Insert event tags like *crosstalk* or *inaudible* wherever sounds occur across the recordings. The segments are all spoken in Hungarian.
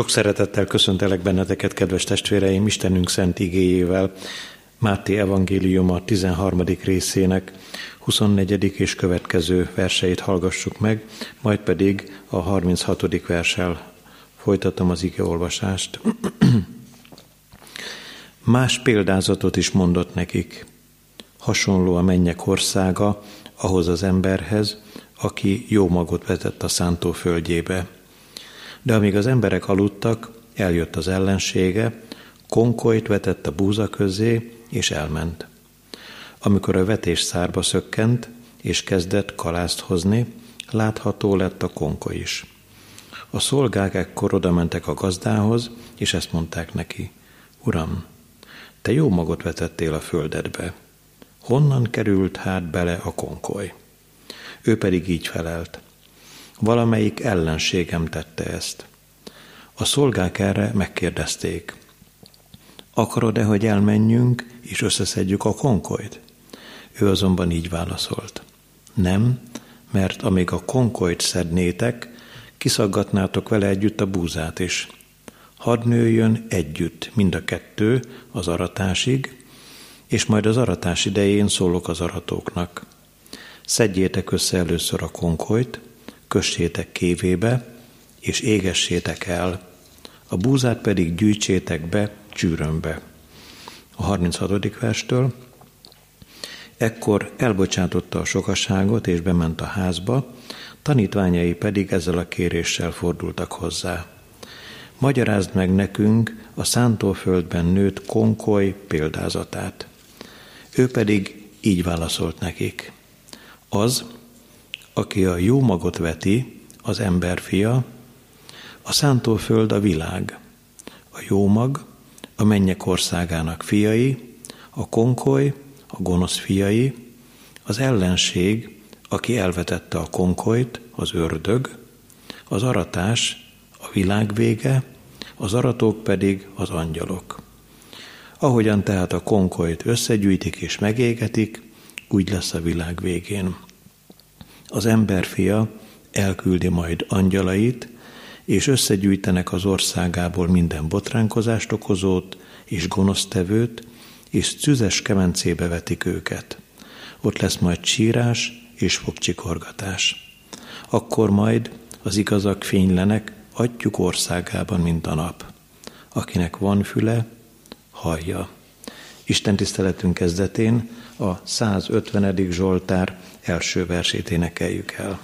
Sok szeretettel köszöntelek benneteket, kedves testvéreim, Istenünk szent igéjével, Máté evangéliuma 13. részének 24. és következő verseit hallgassuk meg, majd pedig a 36. verssel folytatom az igeolvasást. *clears throat* Más példázatot is mondott nekik. Hasonló a mennyek országa ahhoz az emberhez, aki jó magot vetett a szántóföldjébe de amíg az emberek aludtak, eljött az ellensége, konkolyt vetett a búza közé, és elment. Amikor a vetés szárba szökkent, és kezdett kalászt hozni, látható lett a konkoly is. A szolgák ekkor oda mentek a gazdához, és ezt mondták neki, Uram, te jó magot vetettél a földedbe. Honnan került hát bele a konkoly? Ő pedig így felelt, Valamelyik ellenségem tette ezt. A szolgák erre megkérdezték. Akarod-e, hogy elmenjünk és összeszedjük a konkolyt? Ő azonban így válaszolt. Nem, mert amíg a konkolyt szednétek, kiszaggatnátok vele együtt a búzát is. Hadd nőjön együtt mind a kettő az aratásig, és majd az aratás idején szólok az aratóknak. Szedjétek össze először a konkolyt, kössétek kévébe, és égessétek el, a búzát pedig gyűjtsétek be csűrömbe. A 36. verstől Ekkor elbocsátotta a sokaságot, és bement a házba, tanítványai pedig ezzel a kéréssel fordultak hozzá. Magyarázd meg nekünk a szántóföldben nőtt konkoly példázatát. Ő pedig így válaszolt nekik. Az, aki a jó magot veti, az emberfia, a szántóföld a világ, a jó mag, a mennyek országának fiai, a konkoly, a gonosz fiai, az ellenség, aki elvetette a konkolyt, az ördög, az aratás, a világ vége, az aratók pedig az angyalok. Ahogyan tehát a konkolyt összegyűjtik és megégetik, úgy lesz a világ végén az emberfia elküldi majd angyalait, és összegyűjtenek az országából minden botránkozást okozót és gonosztevőt, és szüzes kemencébe vetik őket. Ott lesz majd csírás és fogcsikorgatás. Akkor majd az igazak fénylenek adjuk országában, mint a nap. Akinek van füle, hallja. Isten tiszteletünk kezdetén a 150. Zsoltár első versét énekeljük el.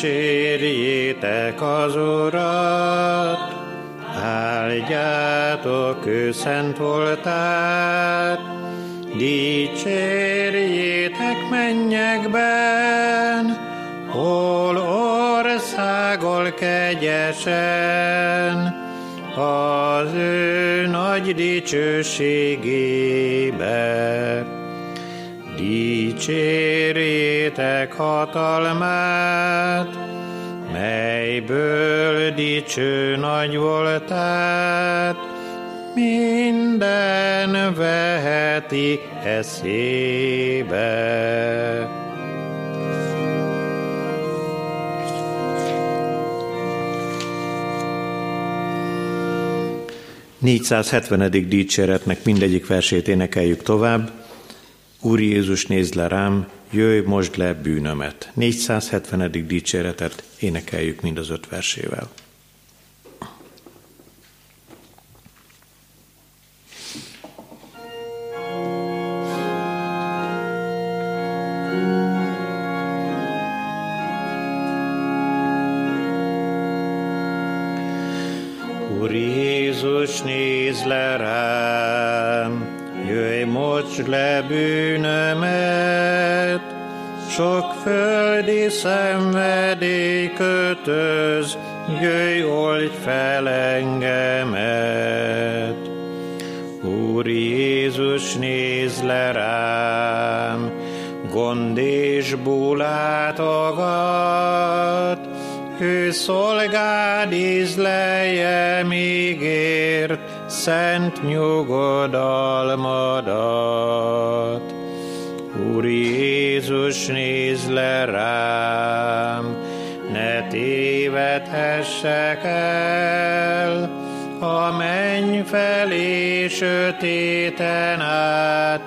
Dicsérjétek az Urat, áldjátok ő szent voltát, dicsérjétek mennyekben, országol kegyesen, az ő nagy dicsőségébe. Dicsérjétek hatalmát, melyből dicső nagy voltát, minden veheti eszébe. 470. dicséretnek mindegyik versét énekeljük tovább. Úr Jézus, nézd le rám, jöjj, most le bűnömet. 470. dicséretet énekeljük mind az öt versével. Néz le rám, jöjj, mocs le bűnömet, sok földi szenvedély kötöz, jöjj, oldj fel engemet. Úr Jézus, néz le rám, gond és ő szolgád ízleje mígért, szent nyugodalmadat. Úr Jézus, nézd le rám, ne tévedhessek el, a menny felé sötéten át,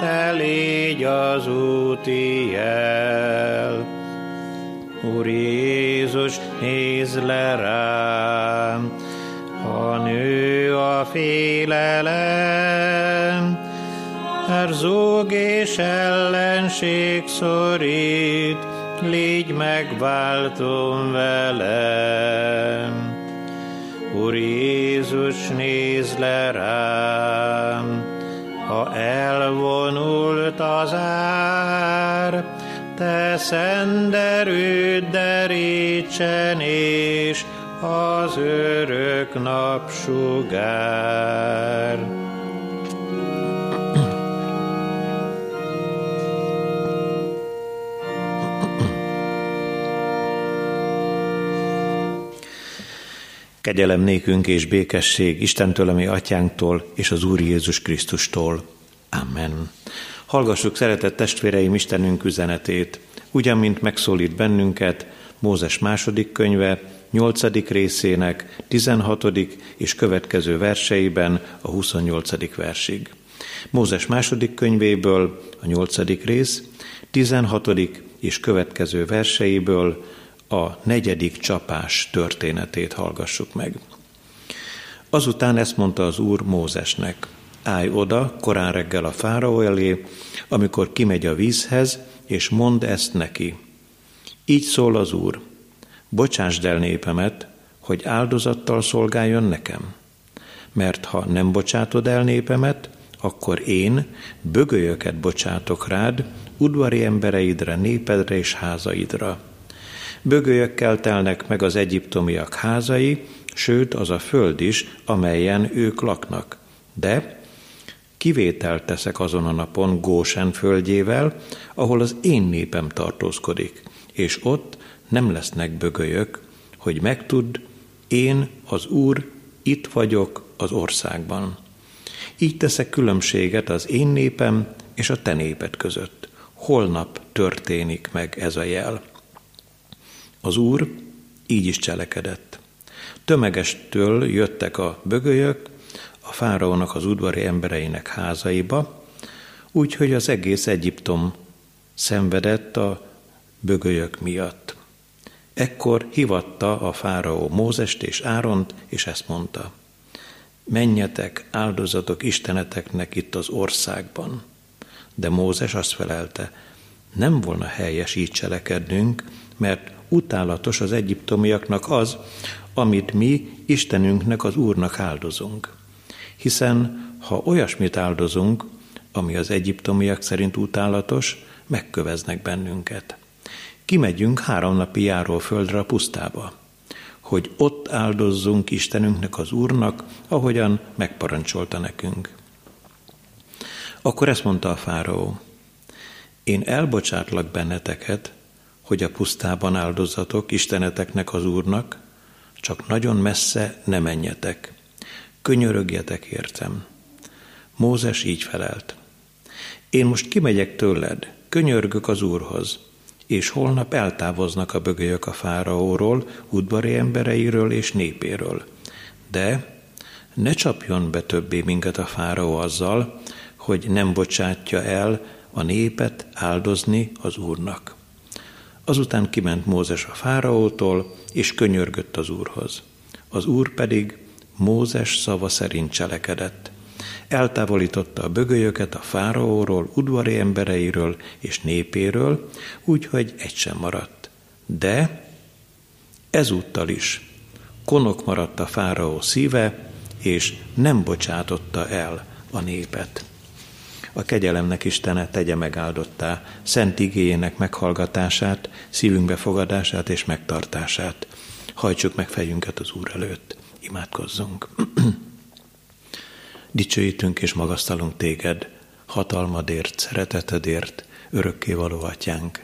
te légy az úti jel. Úr Jézus, nézd le rám, ha nő a félelem, zúg és ellenség szorít, légy megváltom velem. Úr Jézus, nézd le rám, ha elvonult az ár, te szent erőd derítsen, és az örök napsugár. Kegyelem nékünk és békesség Istentől, ami atyánktól és az Úr Jézus Krisztustól. Amen. Hallgassuk, szeretett testvéreim, Istenünk üzenetét, ugyan, mint megszólít bennünket, Mózes második könyve, 8. részének 16. és következő verseiben a 28. versig. Mózes második könyvéből a 8. rész, 16. és következő verseiből a negyedik csapás történetét hallgassuk meg. Azután ezt mondta az Úr Mózesnek, állj oda korán reggel a fáraó elé, amikor kimegy a vízhez, és mondd ezt neki. Így szól az Úr, bocsásd el népemet, hogy áldozattal szolgáljon nekem. Mert ha nem bocsátod el népemet, akkor én bögölyöket bocsátok rád, udvari embereidre, népedre és házaidra. Bögölyökkel telnek meg az egyiptomiak házai, sőt az a föld is, amelyen ők laknak. De kivételt teszek azon a napon Gósen földjével, ahol az én népem tartózkodik, és ott nem lesznek bögölyök, hogy megtudd, én, az Úr, itt vagyok az országban. Így teszek különbséget az én népem és a te néped között. Holnap történik meg ez a jel. Az Úr így is cselekedett. Tömegestől jöttek a bögölyök a fáraónak az udvari embereinek házaiba, úgyhogy az egész Egyiptom szenvedett a bögölyök miatt. Ekkor hivatta a fáraó Mózest és Áront, és ezt mondta. Menjetek, áldozatok isteneteknek itt az országban. De Mózes azt felelte, nem volna helyes így cselekednünk, mert utálatos az egyiptomiaknak az, amit mi Istenünknek, az Úrnak áldozunk. Hiszen ha olyasmit áldozunk, ami az egyiptomiak szerint utálatos, megköveznek bennünket. Kimegyünk három napi járóföldre a pusztába, hogy ott áldozzunk Istenünknek, az Úrnak, ahogyan megparancsolta nekünk. Akkor ezt mondta a fáraó, én elbocsátlak benneteket, hogy a pusztában áldozatok Isteneteknek az Úrnak, csak nagyon messze ne menjetek. Könyörögjetek értem. Mózes így felelt. Én most kimegyek tőled, könyörgök az Úrhoz, és holnap eltávoznak a bögölyök a fáraóról, udvari embereiről és népéről. De ne csapjon be többé minket a fáraó azzal, hogy nem bocsátja el a népet áldozni az Úrnak. Azután kiment Mózes a fáraótól, és könyörgött az Úrhoz. Az Úr pedig Mózes szava szerint cselekedett. Eltávolította a bögölyöket a fáraóról, udvari embereiről és népéről, úgyhogy egy sem maradt. De ezúttal is konok maradt a fáraó szíve, és nem bocsátotta el a népet a kegyelemnek Istene tegye megáldottá, szent igényének meghallgatását, szívünk befogadását és megtartását. Hajtsuk meg fejünket az Úr előtt, imádkozzunk. *clears throat* Dicsőítünk és magasztalunk téged, hatalmadért, szeretetedért, örökké való atyánk.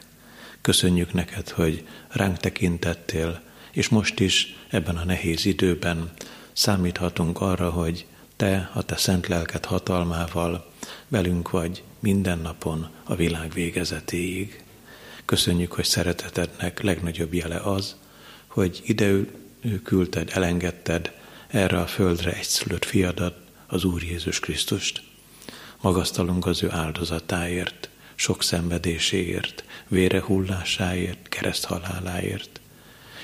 Köszönjük neked, hogy ránk tekintettél, és most is ebben a nehéz időben számíthatunk arra, hogy te a te szent lelked hatalmával velünk vagy minden napon a világ végezetéig. Köszönjük, hogy szeretetednek legnagyobb jele az, hogy ide küldted, elengedted erre a földre egyszülött fiadat, az Úr Jézus Krisztust. Magasztalunk az ő áldozatáért, sok szenvedéséért, vére hullásáért, kereszt haláláért.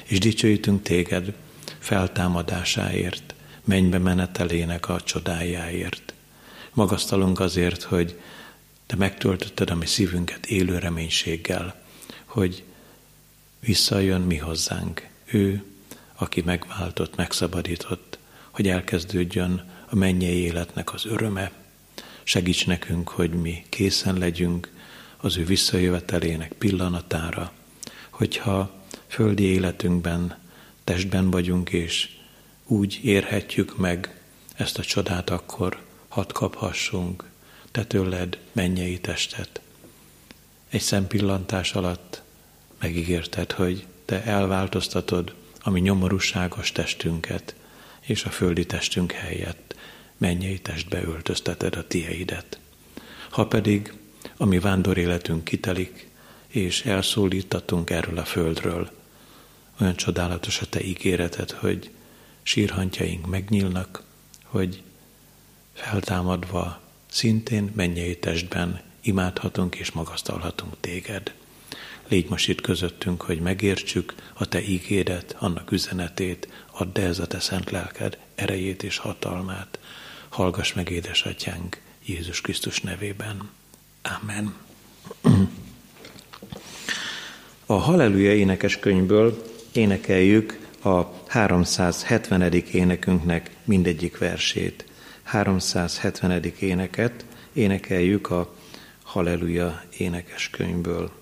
És dicsőítünk téged feltámadásáért, mennybe menetelének a csodájáért. Magasztalunk azért, hogy te megtöltötted a mi szívünket élő reménységgel, hogy visszajön mi hozzánk. Ő, aki megváltott, megszabadított, hogy elkezdődjön a mennyei életnek az öröme. Segíts nekünk, hogy mi készen legyünk az ő visszajövetelének pillanatára, hogyha földi életünkben, testben vagyunk, és úgy érhetjük meg ezt a csodát, akkor hadd kaphassunk te tőled mennyei testet. Egy szempillantás alatt megígérted, hogy te elváltoztatod a mi nyomorúságos testünket, és a földi testünk helyett mennyei testbe öltözteted a tieidet. Ha pedig a mi vándor életünk kitelik, és elszólítatunk erről a földről, olyan csodálatos a te ígéreted, hogy sírhantjaink megnyílnak, hogy feltámadva szintén mennyei testben imádhatunk és magasztalhatunk téged. Légy most itt közöttünk, hogy megértsük a te ígéret, annak üzenetét, add ez a te szent lelked erejét és hatalmát. Hallgass meg, édesatyánk, Jézus Krisztus nevében. Amen. A Halleluja énekes könyvből énekeljük a 370. énekünknek mindegyik versét. 370. éneket énekeljük a Halleluja énekes könyvből.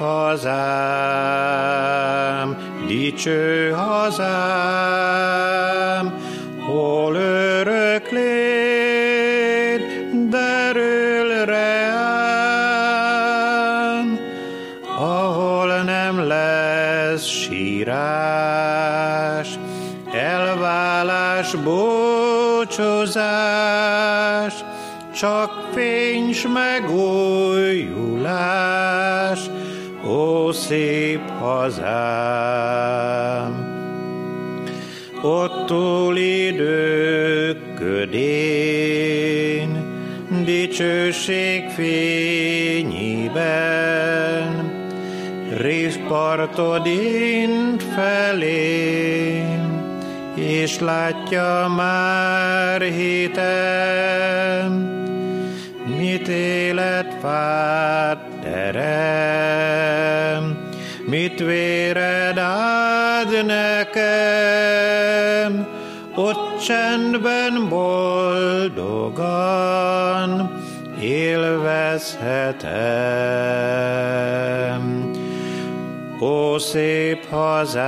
hazám, dicső hazám, hol örökléd, derül reám, ahol nem lesz sírás, elválás, búcsúzás, hazám. Ott túl idők ködén, dicsőség fényében, részpartod int felén, és látja már hitem, mit életfát terem, mit véred ad nekem, ott csendben boldogan élvezhetem. Ó szép hazám,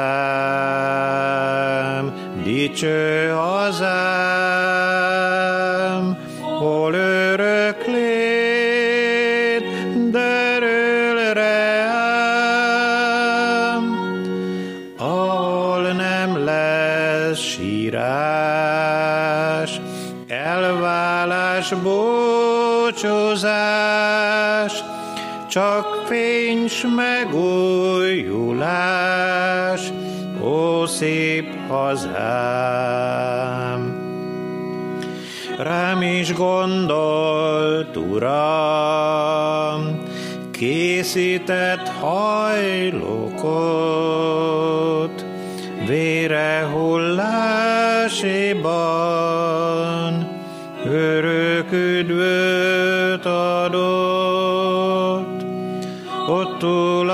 dicső hazám, fény s megújulás, ó szép hazám. rám is gondolt, Uram, készített hajlokot, vére hulláséban,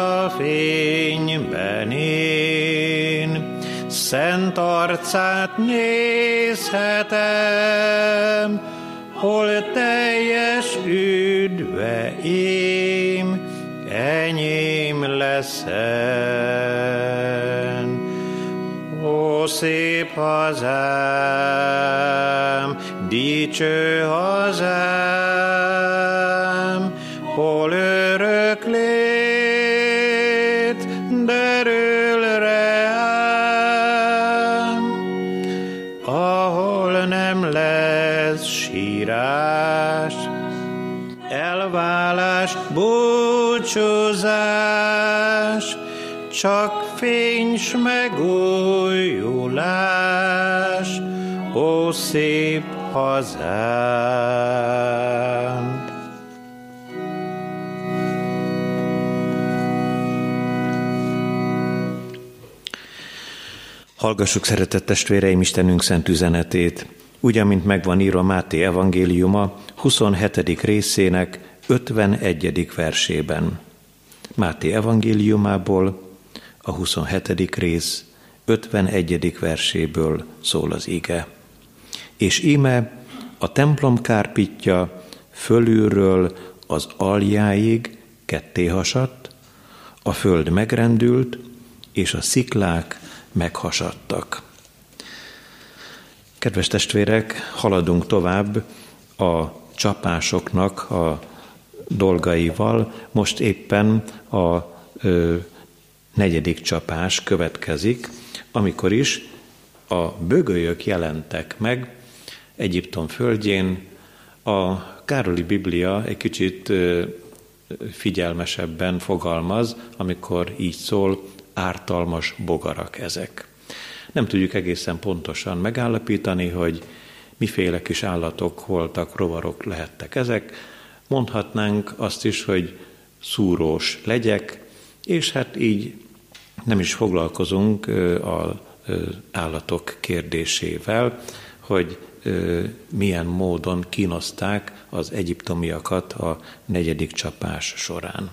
a fényben én, szent arcát nézhetem, hol teljes üdve én, enyém leszen. Ó, szép hazám, dicső hazám, búcsúzás, csak fény s megújulás, ó szép hazám. Hallgassuk, szeretett testvéreim, Istenünk szent üzenetét, úgy, amint megvan írva Máté evangéliuma 27. részének 51. versében. Máté evangéliumából a 27. rész 51. verséből szól az ige. És íme a templom kárpitja fölülről az aljáig ketté hasadt, a föld megrendült, és a sziklák meghasadtak. Kedves testvérek, haladunk tovább a csapásoknak a dolgaival. Most éppen a ö, negyedik csapás következik, amikor is a bögölyök jelentek meg Egyiptom földjén. A Károli Biblia egy kicsit ö, figyelmesebben fogalmaz, amikor így szól, ártalmas bogarak ezek. Nem tudjuk egészen pontosan megállapítani, hogy miféle kis állatok voltak, rovarok lehettek ezek. Mondhatnánk azt is, hogy szúrós legyek, és hát így nem is foglalkozunk az állatok kérdésével, hogy milyen módon kínozták az egyiptomiakat a negyedik csapás során.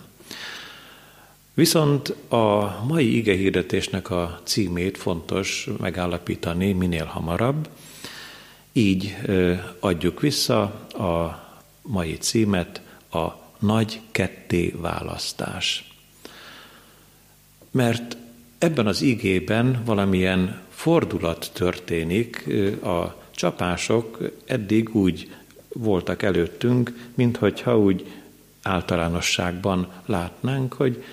Viszont a mai igehirdetésnek a címét fontos megállapítani minél hamarabb, így adjuk vissza a mai címet, a nagy ketté választás. Mert ebben az igében valamilyen fordulat történik, a csapások eddig úgy voltak előttünk, minthogyha úgy általánosságban látnánk, hogy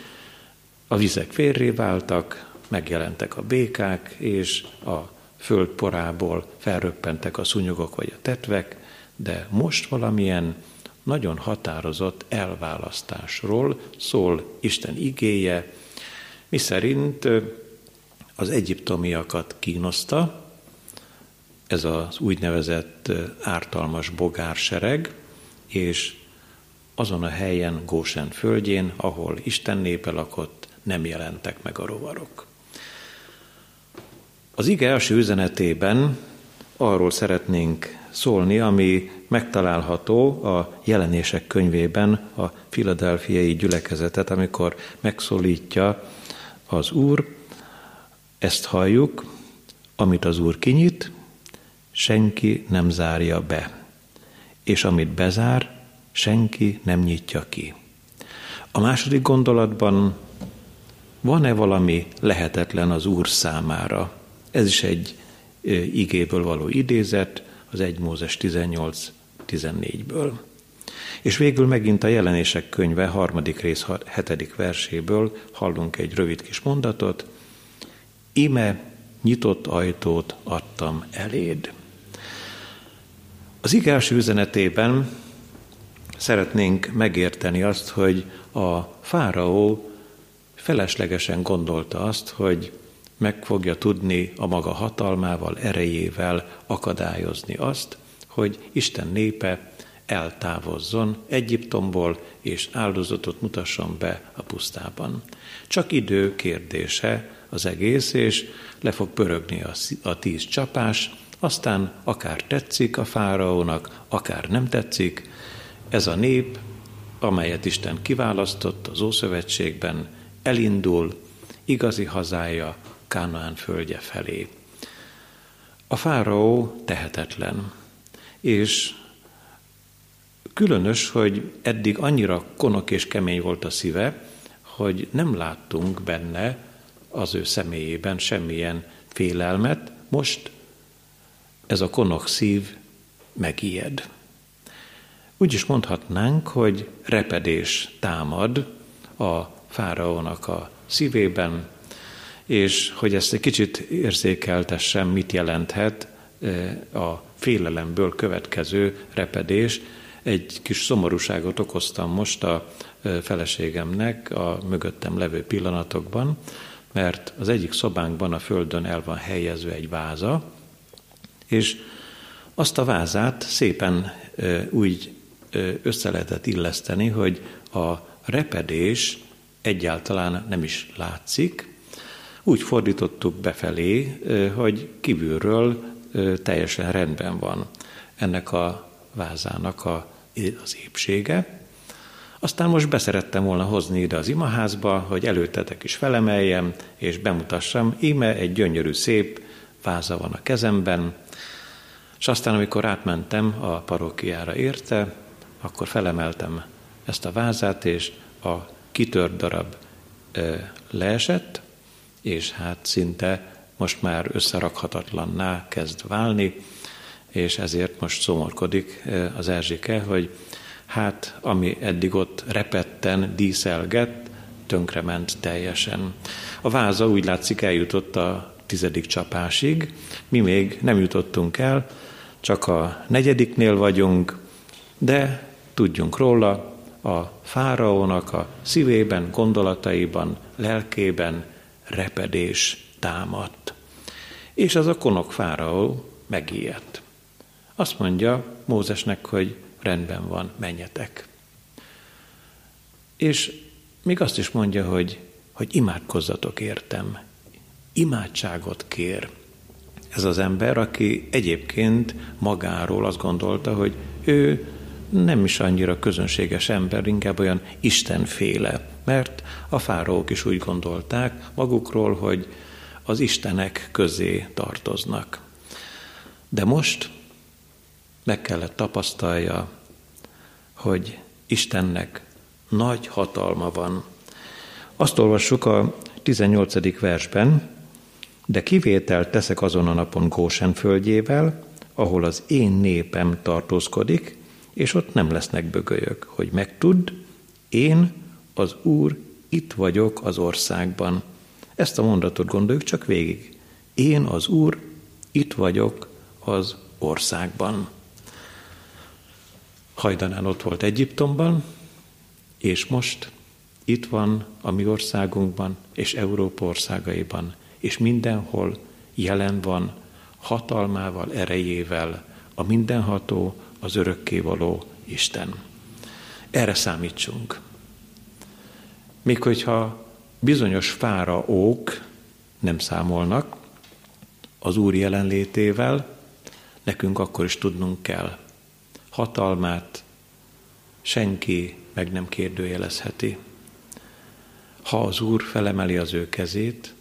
a vizek férré váltak, megjelentek a békák, és a föld porából felröppentek a szúnyogok vagy a tetvek, de most valamilyen nagyon határozott elválasztásról szól Isten igéje, miszerint az egyiptomiakat kínoszta, ez az úgynevezett ártalmas bogársereg, és azon a helyen, Gósen földjén, ahol Isten népe lakott, nem jelentek meg a rovarok. Az ige első üzenetében arról szeretnénk szólni, ami megtalálható a jelenések könyvében a filadelfiai gyülekezetet, amikor megszólítja az Úr, ezt halljuk, amit az Úr kinyit, senki nem zárja be, és amit bezár, senki nem nyitja ki. A második gondolatban van-e valami lehetetlen az Úr számára? Ez is egy igéből való idézet, az 1 Mózes 18-14-ből. És végül megint a jelenések könyve harmadik rész hetedik verséből hallunk egy rövid kis mondatot. Ime nyitott ajtót adtam eléd. Az igás üzenetében szeretnénk megérteni azt, hogy a fáraó feleslegesen gondolta azt, hogy meg fogja tudni a maga hatalmával, erejével akadályozni azt, hogy Isten népe eltávozzon Egyiptomból, és áldozatot mutasson be a pusztában. Csak idő kérdése az egész, és le fog pörögni a, tíz csapás, aztán akár tetszik a fáraónak, akár nem tetszik, ez a nép, amelyet Isten kiválasztott az Ószövetségben, elindul igazi hazája Kánaán földje felé. A fáraó tehetetlen, és különös, hogy eddig annyira konok és kemény volt a szíve, hogy nem láttunk benne az ő személyében semmilyen félelmet, most ez a konok szív megijed. Úgy is mondhatnánk, hogy repedés támad a fáraónak a szívében, és hogy ezt egy kicsit érzékeltessem, mit jelenthet a félelemből következő repedés. Egy kis szomorúságot okoztam most a feleségemnek a mögöttem levő pillanatokban, mert az egyik szobánkban a földön el van helyezve egy váza, és azt a vázát szépen úgy össze lehetett illeszteni, hogy a repedés egyáltalán nem is látszik. Úgy fordítottuk befelé, hogy kívülről teljesen rendben van ennek a vázának a, az épsége. Aztán most beszerettem volna hozni ide az imaházba, hogy előttetek is felemeljem, és bemutassam, íme egy gyönyörű szép váza van a kezemben, és aztán, amikor átmentem a parókiára érte, akkor felemeltem ezt a vázát, és a kitört darab leesett, és hát szinte most már összerakhatatlanná kezd válni, és ezért most szomorkodik az Erzsike, hogy hát ami eddig ott repetten díszelgett, tönkrement teljesen. A váza úgy látszik eljutott a tizedik csapásig, mi még nem jutottunk el, csak a negyediknél vagyunk, de tudjunk róla, a fáraónak a szívében, gondolataiban, lelkében repedés támadt. És az a konok fáraó megijedt. Azt mondja Mózesnek, hogy rendben van, menjetek. És még azt is mondja, hogy, hogy imádkozzatok értem. Imádságot kér. Ez az ember, aki egyébként magáról azt gondolta, hogy ő nem is annyira közönséges ember, inkább olyan istenféle, mert a fáraók is úgy gondolták magukról, hogy az istenek közé tartoznak. De most meg kellett tapasztalja, hogy Istennek nagy hatalma van. Azt olvassuk a 18. versben, de kivételt teszek azon a napon Gósen földjével, ahol az én népem tartózkodik, és ott nem lesznek bögölyök, hogy megtudd, én, az Úr, itt vagyok az országban. Ezt a mondatot gondoljuk csak végig. Én, az Úr, itt vagyok az országban. Hajdanán ott volt Egyiptomban, és most itt van a mi országunkban és Európa országaiban, és mindenhol jelen van hatalmával, erejével a mindenható, az örökkévaló Isten. Erre számítsunk. Még hogyha bizonyos fáraók nem számolnak az Úr jelenlétével, nekünk akkor is tudnunk kell. Hatalmát senki meg nem kérdőjelezheti. Ha az Úr felemeli az ő kezét,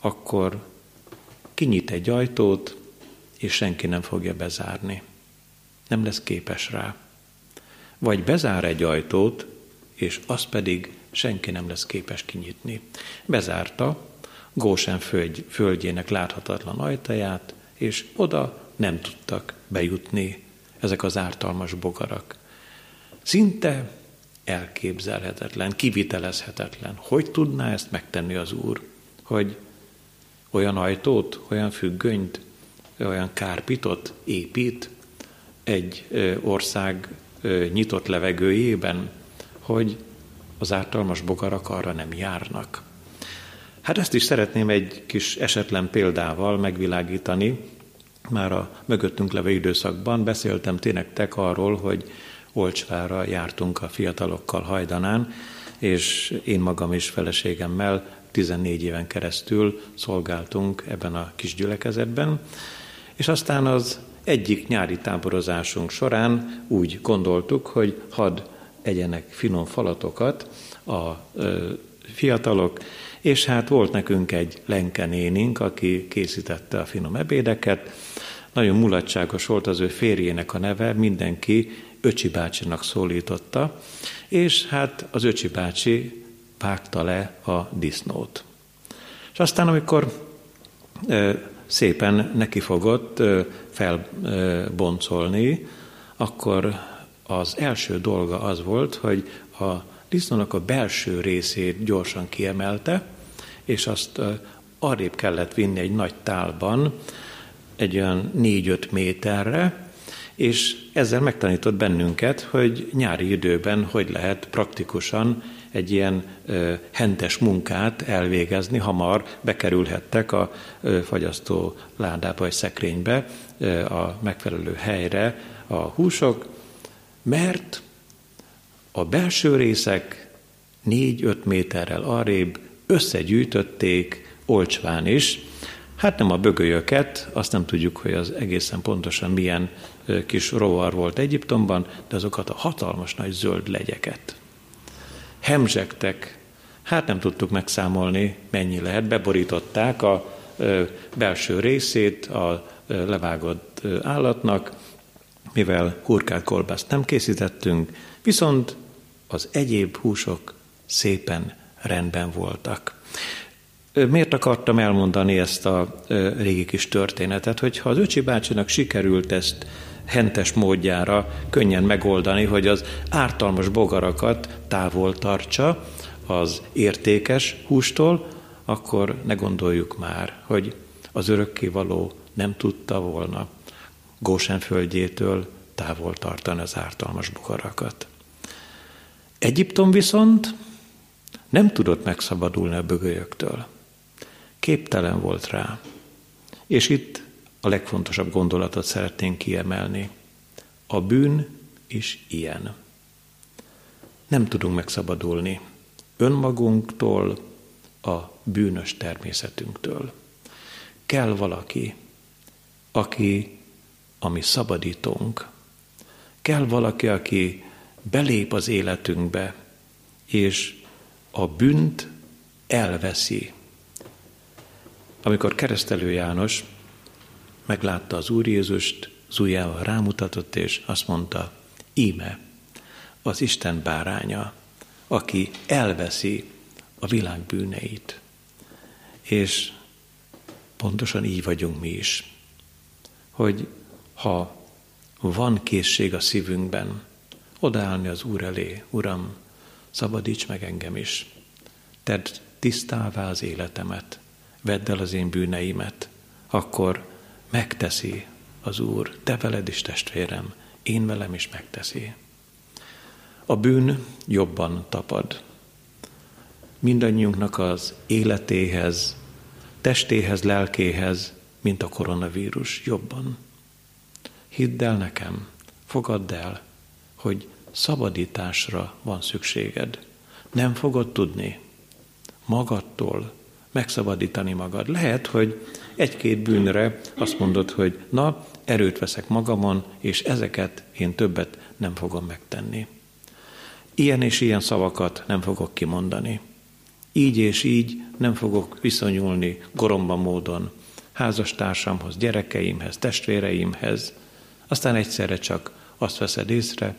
akkor kinyit egy ajtót, és senki nem fogja bezárni nem lesz képes rá. Vagy bezár egy ajtót, és azt pedig senki nem lesz képes kinyitni. Bezárta Gósen föld, földjének láthatatlan ajtaját, és oda nem tudtak bejutni ezek az ártalmas bogarak. Szinte elképzelhetetlen, kivitelezhetetlen. Hogy tudná ezt megtenni az Úr? Hogy olyan ajtót, olyan függönyt, olyan kárpitot épít, egy ország nyitott levegőjében, hogy az ártalmas bogarak arra nem járnak. Hát ezt is szeretném egy kis esetlen példával megvilágítani, már a mögöttünk levő időszakban beszéltem tényleg arról, hogy Olcsvára jártunk a fiatalokkal hajdanán, és én magam is feleségemmel 14 éven keresztül szolgáltunk ebben a kis gyülekezetben, és aztán az egyik nyári táborozásunk során úgy gondoltuk, hogy hadd egyenek finom falatokat a fiatalok, és hát volt nekünk egy lenkenénink, aki készítette a finom ebédeket, nagyon mulatságos volt az ő férjének a neve, mindenki Öcsi bácsinak szólította, és hát az Öcsi bácsi vágta le a disznót. És aztán, amikor szépen nekifogott felboncolni, akkor az első dolga az volt, hogy a disznónak a belső részét gyorsan kiemelte, és azt arrébb kellett vinni egy nagy tálban, egy olyan négy-öt méterre, és ezzel megtanított bennünket, hogy nyári időben hogy lehet praktikusan egy ilyen ö, hentes munkát elvégezni, hamar bekerülhettek a ö, fagyasztó ládába vagy szekrénybe ö, a megfelelő helyre a húsok, mert a belső részek négy-öt méterrel arrébb összegyűjtötték olcsván is, Hát nem a bögölyöket, azt nem tudjuk, hogy az egészen pontosan milyen kis rovar volt Egyiptomban, de azokat a hatalmas nagy zöld legyeket. Hemzsegtek, hát nem tudtuk megszámolni, mennyi lehet, beborították a belső részét a levágott állatnak, mivel hurkát kolbászt nem készítettünk, viszont az egyéb húsok szépen rendben voltak. Miért akartam elmondani ezt a régi kis történetet, hogyha az Öcsi bácsinak sikerült ezt hentes módjára könnyen megoldani, hogy az ártalmas bogarakat távol tartsa az értékes hústól, akkor ne gondoljuk már, hogy az örökkévaló nem tudta volna Gósen földjétől távol tartani az ártalmas bogarakat. Egyiptom viszont nem tudott megszabadulni a bögölyöktől képtelen volt rá. És itt a legfontosabb gondolatot szeretnénk kiemelni. A bűn is ilyen. Nem tudunk megszabadulni önmagunktól, a bűnös természetünktől. Kell valaki, aki a mi szabadítónk. Kell valaki, aki belép az életünkbe, és a bűnt elveszi amikor keresztelő János meglátta az Úr Jézust, az rámutatott, és azt mondta, íme, az Isten báránya, aki elveszi a világ bűneit. És pontosan így vagyunk mi is, hogy ha van készség a szívünkben, odaállni az Úr elé, Uram, szabadíts meg engem is, tedd tisztává az életemet, vedd el az én bűneimet, akkor megteszi az Úr, te veled is testvérem, én velem is megteszi. A bűn jobban tapad. Mindannyiunknak az életéhez, testéhez, lelkéhez, mint a koronavírus, jobban. Hidd el nekem, fogadd el, hogy szabadításra van szükséged. Nem fogod tudni magadtól, megszabadítani magad. Lehet, hogy egy-két bűnre azt mondod, hogy na, erőt veszek magamon, és ezeket én többet nem fogom megtenni. Ilyen és ilyen szavakat nem fogok kimondani. Így és így nem fogok viszonyulni goromba módon házastársamhoz, gyerekeimhez, testvéreimhez. Aztán egyszerre csak azt veszed észre,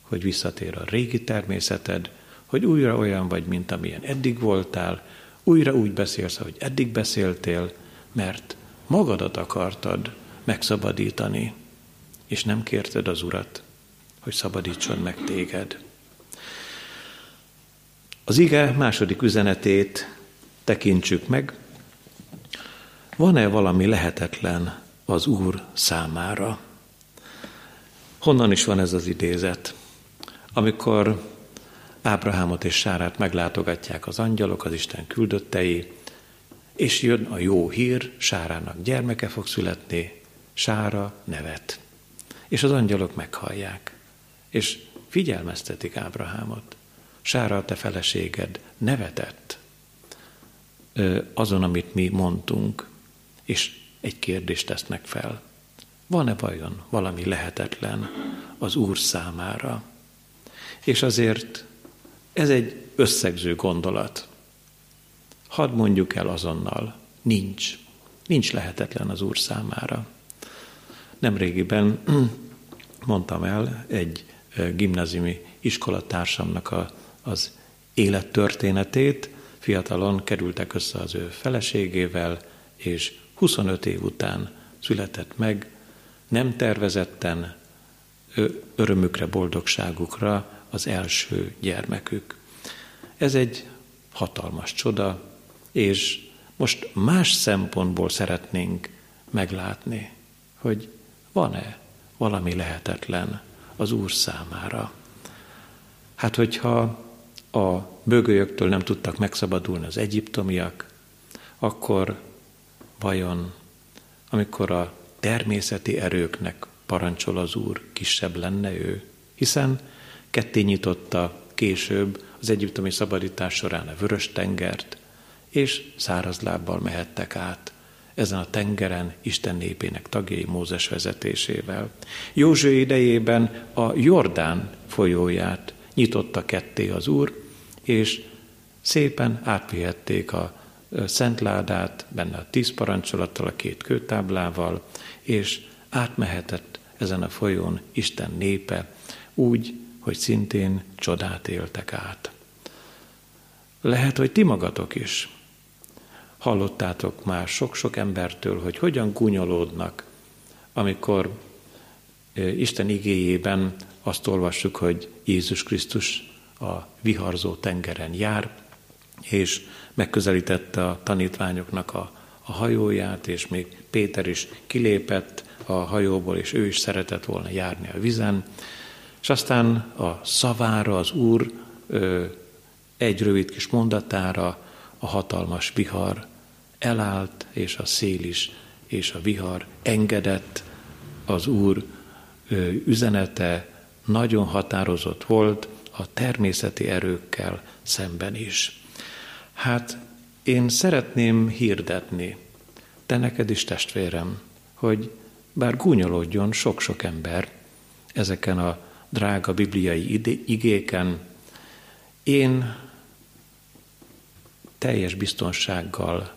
hogy visszatér a régi természeted, hogy újra olyan vagy, mint amilyen eddig voltál, újra úgy beszélsz, ahogy eddig beszéltél, mert magadat akartad megszabadítani, és nem kérted az Urat, hogy szabadítson meg téged. Az ige második üzenetét tekintsük meg. Van-e valami lehetetlen az Úr számára? Honnan is van ez az idézet? Amikor Ábrahámot és Sárát meglátogatják az angyalok, az Isten küldöttei, és jön a jó hír, Sárának gyermeke fog születni, Sára nevet. És az angyalok meghallják, és figyelmeztetik Ábrahámot. Sára, te feleséged nevetett azon, amit mi mondtunk, és egy kérdést tesznek fel. Van-e vajon valami lehetetlen az Úr számára? És azért ez egy összegző gondolat. Hadd mondjuk el azonnal, nincs. Nincs lehetetlen az Úr számára. Nemrégiben *clears throat* mondtam el egy gimnáziumi iskolatársamnak a, az élettörténetét. Fiatalon kerültek össze az ő feleségével, és 25 év után született meg, nem tervezetten, örömükre, boldogságukra az első gyermekük. Ez egy hatalmas csoda, és most más szempontból szeretnénk meglátni, hogy van-e valami lehetetlen az Úr számára. Hát, hogyha a bögölyöktől nem tudtak megszabadulni az egyiptomiak, akkor vajon, amikor a természeti erőknek parancsol az Úr, kisebb lenne ő? Hiszen ketté nyitotta később az egyiptomi szabadítás során a vörös tengert, és száraz lábbal mehettek át ezen a tengeren Isten népének tagjai Mózes vezetésével. Józső idejében a Jordán folyóját nyitotta ketté az Úr, és szépen átvihették a szentládát, benne a tíz parancsolattal, a két kőtáblával, és átmehetett ezen a folyón Isten népe, úgy, hogy szintén csodát éltek át. Lehet, hogy ti magatok is hallottátok már sok-sok embertől, hogy hogyan gúnyolódnak, amikor Isten igéjében azt olvassuk, hogy Jézus Krisztus a viharzó tengeren jár, és megközelítette a tanítványoknak a, a hajóját, és még Péter is kilépett a hajóból, és ő is szeretett volna járni a vizen, és aztán a szavára, az Úr ö, egy rövid kis mondatára a hatalmas vihar elállt, és a szél is, és a vihar engedett, az Úr ö, üzenete nagyon határozott volt a természeti erőkkel szemben is. Hát én szeretném hirdetni, te neked is testvérem, hogy bár gúnyolódjon sok-sok ember ezeken a drága bibliai igéken, én teljes biztonsággal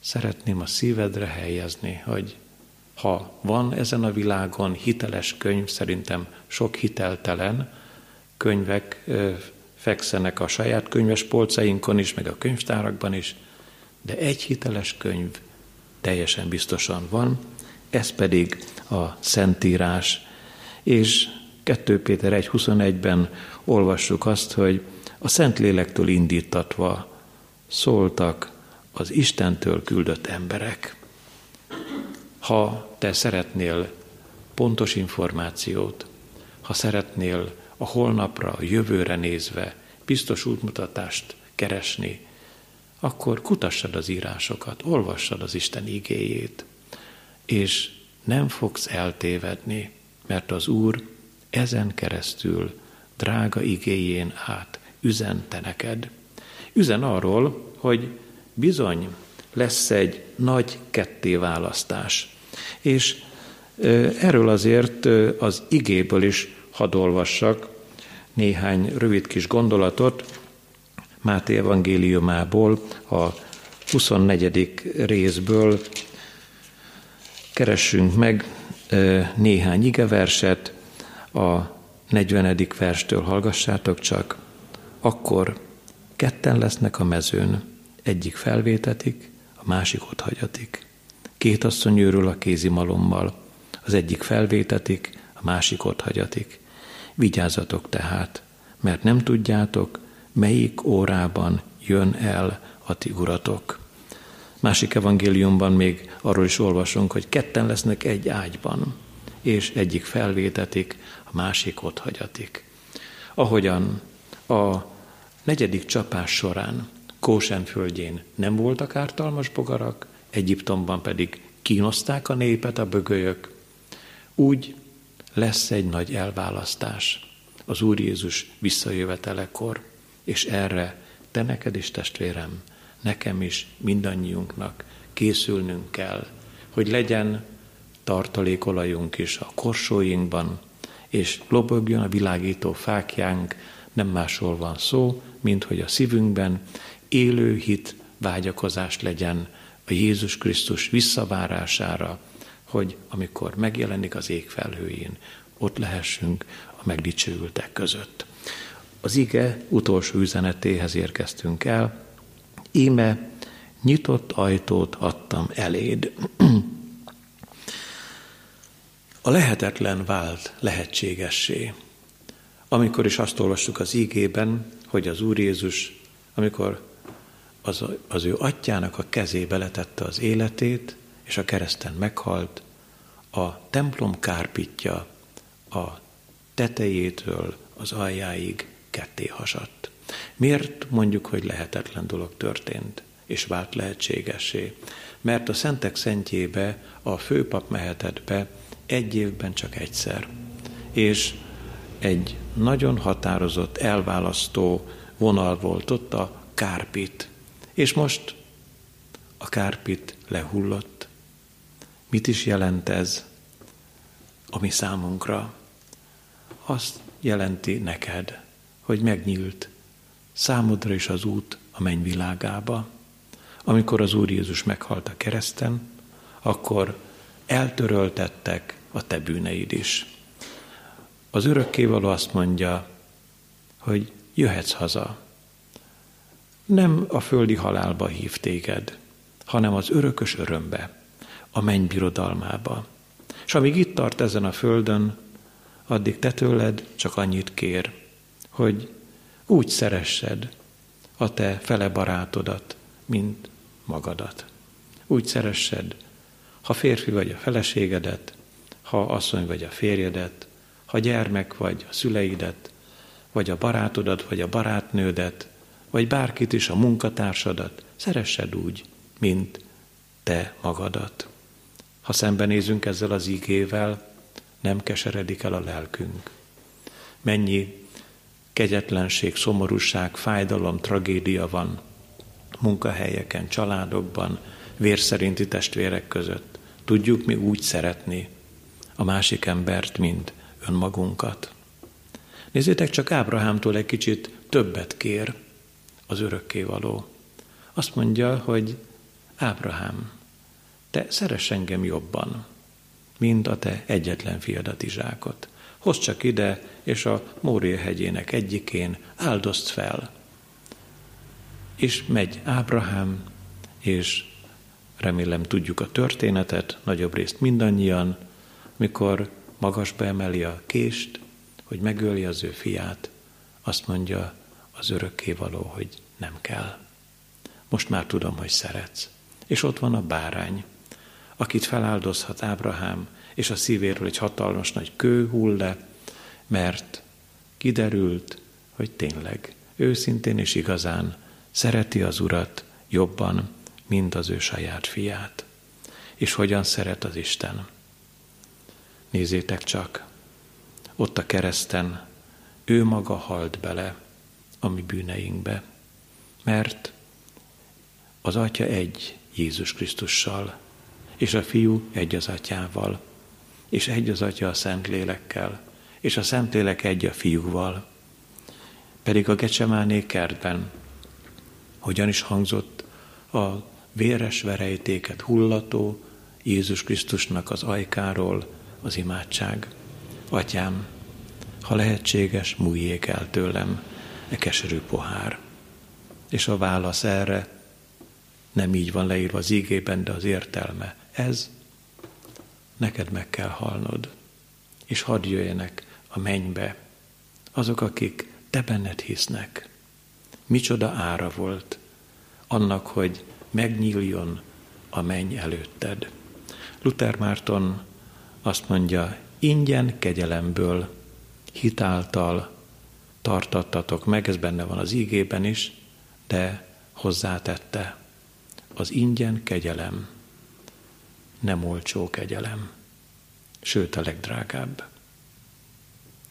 szeretném a szívedre helyezni, hogy ha van ezen a világon hiteles könyv, szerintem sok hiteltelen könyvek fekszenek a saját könyves polcainkon is, meg a könyvtárakban is, de egy hiteles könyv teljesen biztosan van, ez pedig a Szentírás. És 2 Péter 1.21-ben olvassuk azt, hogy a Szentlélektől indítatva szóltak az Istentől küldött emberek. Ha te szeretnél pontos információt, ha szeretnél a holnapra, a jövőre nézve biztos útmutatást keresni, akkor kutassad az írásokat, olvassad az Isten igéjét, és nem fogsz eltévedni, mert az Úr ezen keresztül drága igéjén át üzente neked. Üzen arról, hogy bizony lesz egy nagy kettéválasztás. És erről azért az igéből is hadd olvassak néhány rövid kis gondolatot Máté evangéliumából, a 24. részből keressünk meg néhány igeverset, a 40. verstől hallgassátok csak, akkor ketten lesznek a mezőn, egyik felvétetik, a másik ott hagyatik. Két asszony őrül a kézi malommal, az egyik felvétetik, a másik ott hagyatik. Vigyázzatok tehát, mert nem tudjátok, melyik órában jön el a ti uratok. Másik evangéliumban még arról is olvasunk, hogy ketten lesznek egy ágyban, és egyik felvétetik, a másik ott hagyatik. Ahogyan a negyedik csapás során Kósen földjén nem voltak ártalmas bogarak, Egyiptomban pedig kínozták a népet a bögölyök, úgy lesz egy nagy elválasztás. Az Úr Jézus visszajövetelekor, és erre te neked is testvérem, nekem is, mindannyiunknak készülnünk kell, hogy legyen tartalékolajunk is a korsóinkban, és lobogjon a világító fákjánk, nem másról van szó, mint hogy a szívünkben élő hit vágyakozás legyen a Jézus Krisztus visszavárására, hogy amikor megjelenik az ég felhőjén, ott lehessünk a megdicsőültek között. Az ige utolsó üzenetéhez érkeztünk el. Íme nyitott ajtót adtam eléd. A lehetetlen vált lehetségessé. Amikor is azt olvassuk az ígében, hogy az Úr Jézus, amikor az, az ő atyának a kezébe letette az életét, és a kereszten meghalt, a templom kárpitja a tetejétől az aljáig ketté hasadt. Miért mondjuk, hogy lehetetlen dolog történt, és vált lehetségesé? Mert a szentek szentjébe a főpap mehetett be egy évben csak egyszer. És egy nagyon határozott, elválasztó vonal volt ott a kárpit. És most a kárpit lehullott. Mit is jelent ez a mi számunkra? Azt jelenti neked, hogy megnyílt számodra is az út a mennyvilágába. Amikor az Úr Jézus meghalt a kereszten, akkor eltöröltettek a te bűneid is. Az örökkévaló azt mondja, hogy jöhetsz haza. Nem a földi halálba hív téged, hanem az örökös örömbe, a menny birodalmába. És amíg itt tart ezen a földön, addig te tőled csak annyit kér, hogy úgy szeressed a te fele barátodat, mint magadat. Úgy szeressed, ha férfi vagy a feleségedet, ha asszony vagy a férjedet, ha gyermek vagy a szüleidet, vagy a barátodat, vagy a barátnődet, vagy bárkit is, a munkatársadat, szeressed úgy, mint te magadat. Ha szembenézünk ezzel az ígével, nem keseredik el a lelkünk. Mennyi kegyetlenség, szomorúság, fájdalom, tragédia van munkahelyeken, családokban, vérszerinti testvérek között. Tudjuk mi úgy szeretni a másik embert, mint önmagunkat. Nézzétek csak Ábrahámtól egy kicsit többet kér az örökkévaló. Azt mondja, hogy Ábrahám, te szeress engem jobban, mint a te egyetlen fiadat Izsákot. Hozd csak ide, és a Mória hegyének egyikén áldozt fel. És megy Ábrahám, és remélem tudjuk a történetet, nagyobb részt mindannyian, mikor magasba emeli a kést, hogy megöli az ő fiát, azt mondja az örökkévaló, hogy nem kell. Most már tudom, hogy szeretsz. És ott van a bárány, akit feláldozhat Ábrahám, és a szívéről egy hatalmas nagy kő hull le, mert kiderült, hogy tényleg, őszintén és igazán szereti az Urat jobban, mint az ő saját fiát. És hogyan szeret az Isten? Nézzétek csak, ott a kereszten ő maga halt bele a mi bűneinkbe, mert az Atya egy Jézus Krisztussal, és a Fiú egy az Atyával, és egy az Atya a Szentlélekkel, és a Szentlélek egy a Fiúval. Pedig a Gecsemáné kertben hogyan is hangzott a véres verejtéket hullató Jézus Krisztusnak az ajkáról az imádság. Atyám, ha lehetséges, múljék el tőlem e keserű pohár. És a válasz erre nem így van leírva az ígében, de az értelme. Ez neked meg kell halnod, és hadd jöjjenek a mennybe azok, akik te benned hisznek. Micsoda ára volt annak, hogy megnyíljon a menny előtted. Luther Márton azt mondja, ingyen kegyelemből, hitáltal tartattatok meg, ez benne van az ígében is, de hozzátette, az ingyen kegyelem nem olcsó kegyelem, sőt a legdrágább.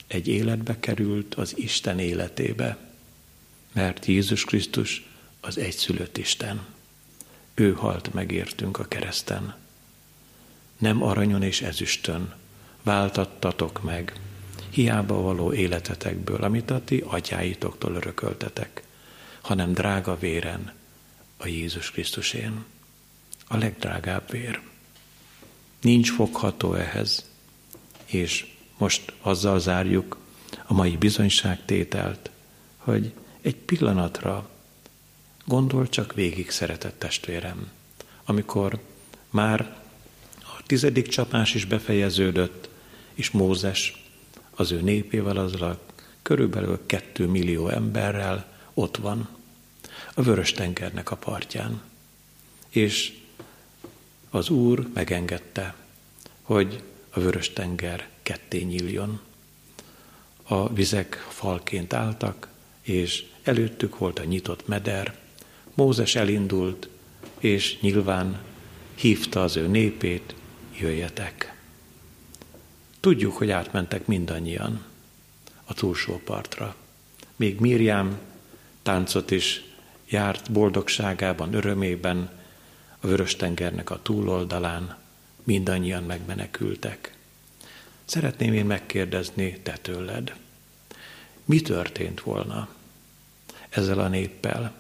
Egy életbe került az Isten életébe, mert Jézus Krisztus az egyszülött Isten. Ő halt megértünk a kereszten. Nem aranyon és ezüstön váltattatok meg, hiába való életetekből, amit a ti atyáitoktól örököltetek, hanem drága véren, a Jézus Krisztusén. A legdrágább vér. Nincs fogható ehhez, és most azzal zárjuk a mai bizonyságtételt, hogy egy pillanatra gondol csak végig, szeretett testvérem, amikor már a tizedik csapás is befejeződött, és Mózes az ő népével, azzal a körülbelül kettő millió emberrel ott van, a vörös tengernek a partján. És az Úr megengedte, hogy a vörös tenger ketté nyíljon. A vizek falként álltak, és előttük volt a nyitott meder. Mózes elindult, és nyilván hívta az ő népét, jöjjetek. Tudjuk, hogy átmentek mindannyian a túlsó partra. Még Miriam táncot is járt boldogságában, örömében, a Vörös-tengernek a túloldalán mindannyian megmenekültek. Szeretném én megkérdezni te tőled, mi történt volna ezzel a néppel,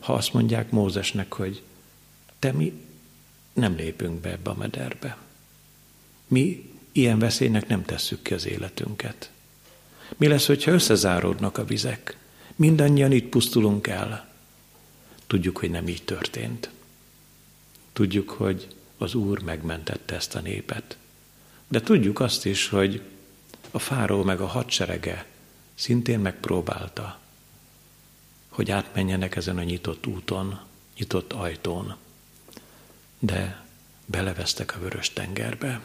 ha azt mondják Mózesnek, hogy te mi nem lépünk be ebbe a mederbe. Mi ilyen veszélynek nem tesszük ki az életünket. Mi lesz, hogyha összezáródnak a vizek? Mindannyian itt pusztulunk el. Tudjuk, hogy nem így történt. Tudjuk, hogy az Úr megmentette ezt a népet. De tudjuk azt is, hogy a fáró meg a hadserege szintén megpróbálta, hogy átmenjenek ezen a nyitott úton, nyitott ajtón, de belevesztek a vörös tengerbe.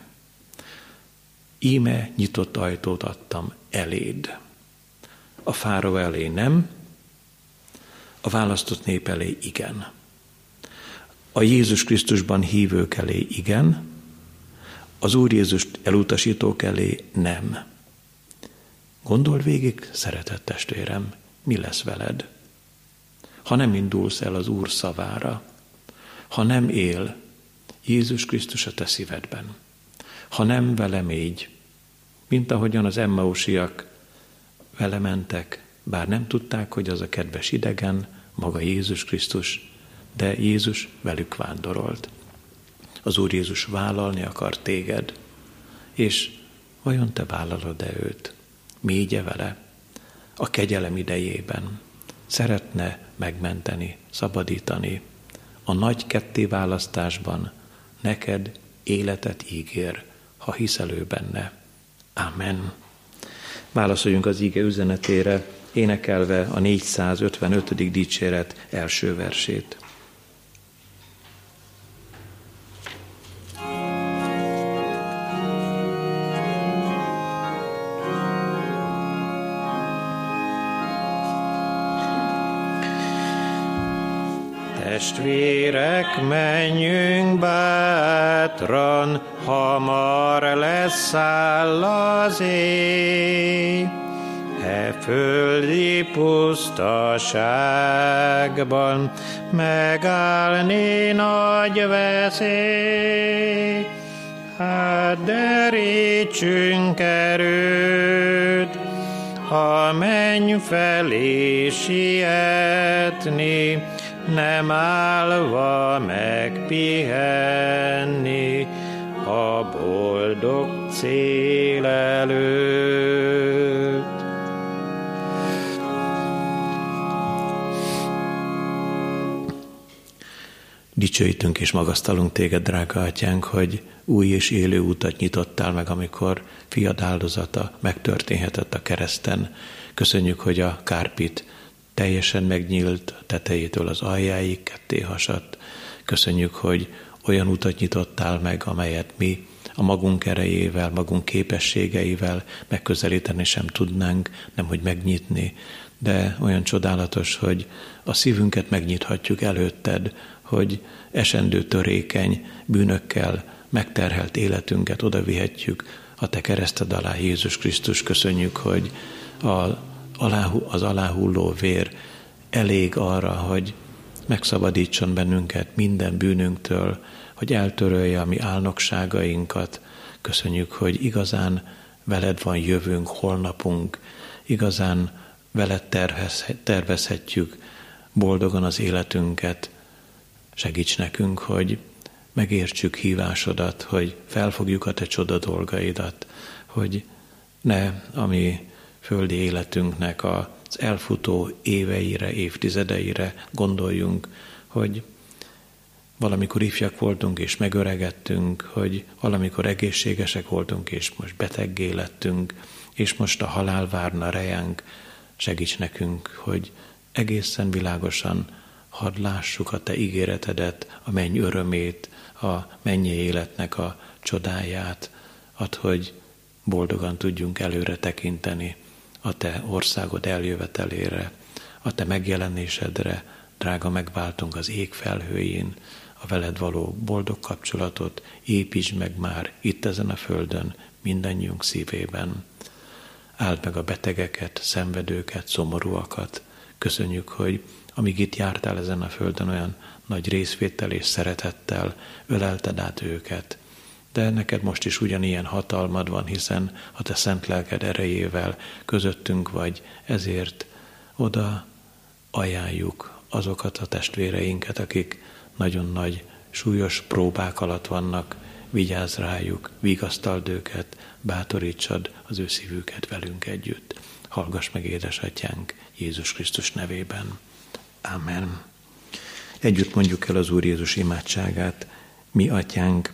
Íme nyitott ajtót adtam eléd. A fáró elé nem, a választott nép elé igen. A Jézus Krisztusban hívők elé igen, az Úr Jézust elutasítók elé nem. Gondol végig, szeretett testvérem, mi lesz veled? Ha nem indulsz el az Úr szavára, ha nem él Jézus Krisztus a te szívedben, ha nem velem így, mint ahogyan az Emmausiak vele mentek, bár nem tudták, hogy az a kedves idegen, maga Jézus Krisztus, de Jézus velük vándorolt. Az Úr Jézus vállalni akar téged, és vajon te vállalod-e őt? Mégye vele a kegyelem idejében. Szeretne megmenteni, szabadítani. A nagy kettéválasztásban neked életet ígér, ha hiszel ő benne. Amen. Válaszoljunk az íge üzenetére, énekelve a 455. dicséret első versét. Menjünk bátran, hamar leszáll az éj. E földi pusztaságban megállni nagy veszély. Hát derítsünk erőt, ha menj felé sietni, nem állva megpihenni a boldog cél előtt. Dicsőítünk és magasztalunk téged, drága atyánk, hogy új és élő utat nyitottál meg, amikor fiad áldozata megtörténhetett a kereszten. Köszönjük, hogy a kárpit teljesen megnyílt tetejétől az aljáig, ketté hasadt. Köszönjük, hogy olyan utat nyitottál meg, amelyet mi a magunk erejével, magunk képességeivel megközelíteni sem tudnánk, nem hogy megnyitni, de olyan csodálatos, hogy a szívünket megnyithatjuk előtted, hogy esendő törékeny bűnökkel megterhelt életünket oda vihetjük a Te kereszted alá, Jézus Krisztus. Köszönjük, hogy a, az aláhulló vér elég arra, hogy megszabadítson bennünket minden bűnünktől, hogy eltörölje a mi álnokságainkat. Köszönjük, hogy igazán veled van jövünk, holnapunk, igazán veled tervezhetjük boldogan az életünket. Segíts nekünk, hogy megértsük hívásodat, hogy felfogjuk a te csoda dolgaidat, hogy ne a mi földi életünknek az elfutó éveire, évtizedeire gondoljunk, hogy valamikor ifjak voltunk és megöregettünk, hogy valamikor egészségesek voltunk és most beteggé lettünk, és most a halál várna rejánk, segíts nekünk, hogy egészen világosan hadd lássuk a Te ígéretedet, a menny örömét, a mennyi életnek a csodáját, ad, hogy boldogan tudjunk előre tekinteni a Te országod eljövetelére, a Te megjelenésedre, drága megváltunk az ég felhőjén, a veled való boldog kapcsolatot építsd meg már itt ezen a földön, mindannyiunk szívében. Áld meg a betegeket, szenvedőket, szomorúakat. Köszönjük, hogy amíg itt jártál ezen a földön, olyan nagy részvétel és szeretettel ölelted át őket. De neked most is ugyanilyen hatalmad van, hiszen a te szent lelked erejével közöttünk vagy, ezért oda ajánljuk azokat a testvéreinket, akik nagyon nagy, súlyos próbák alatt vannak, vigyázz rájuk, vigasztald őket, bátorítsad az ő szívüket velünk együtt. Hallgass meg, édesatyánk, Jézus Krisztus nevében. Amen. Együtt mondjuk el az Úr Jézus imádságát. Mi, atyánk,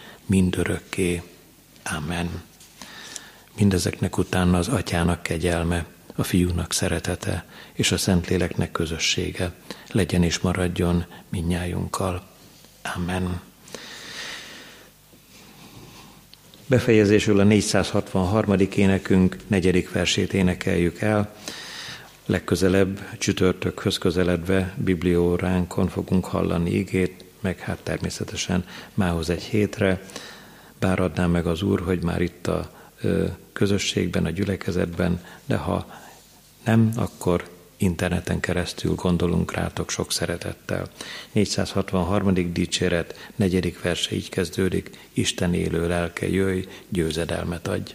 mindörökké. Amen. Mindezeknek utána az atyának kegyelme, a fiúnak szeretete és a Szentléleknek közössége legyen és maradjon minnyájunkkal. Amen. Befejezésül a 463. énekünk negyedik versét énekeljük el. Legközelebb, csütörtökhöz közeledve biblióránkon fogunk hallani igét, meg hát természetesen mához egy hétre. Bár adnám meg az Úr, hogy már itt a közösségben, a gyülekezetben, de ha nem, akkor interneten keresztül gondolunk rátok sok szeretettel. 463. dicséret, negyedik verse így kezdődik, Isten élő lelke, jöjj, győzedelmet adj.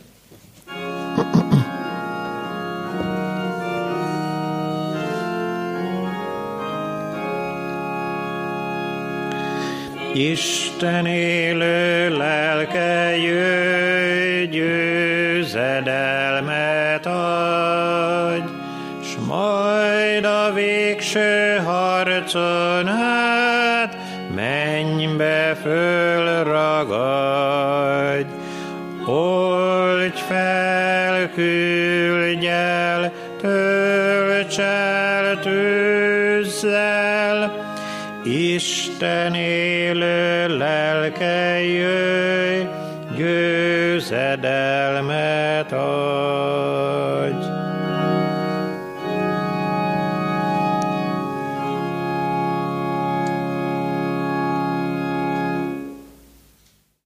Isten élő lelke jöjj, győzedelmet adj, s majd a végső harcon hát mennybe fölragadj. Oldj fel, küldj el, tölts el tűzzel, Isten élő lelke jöjj, győzedelmet.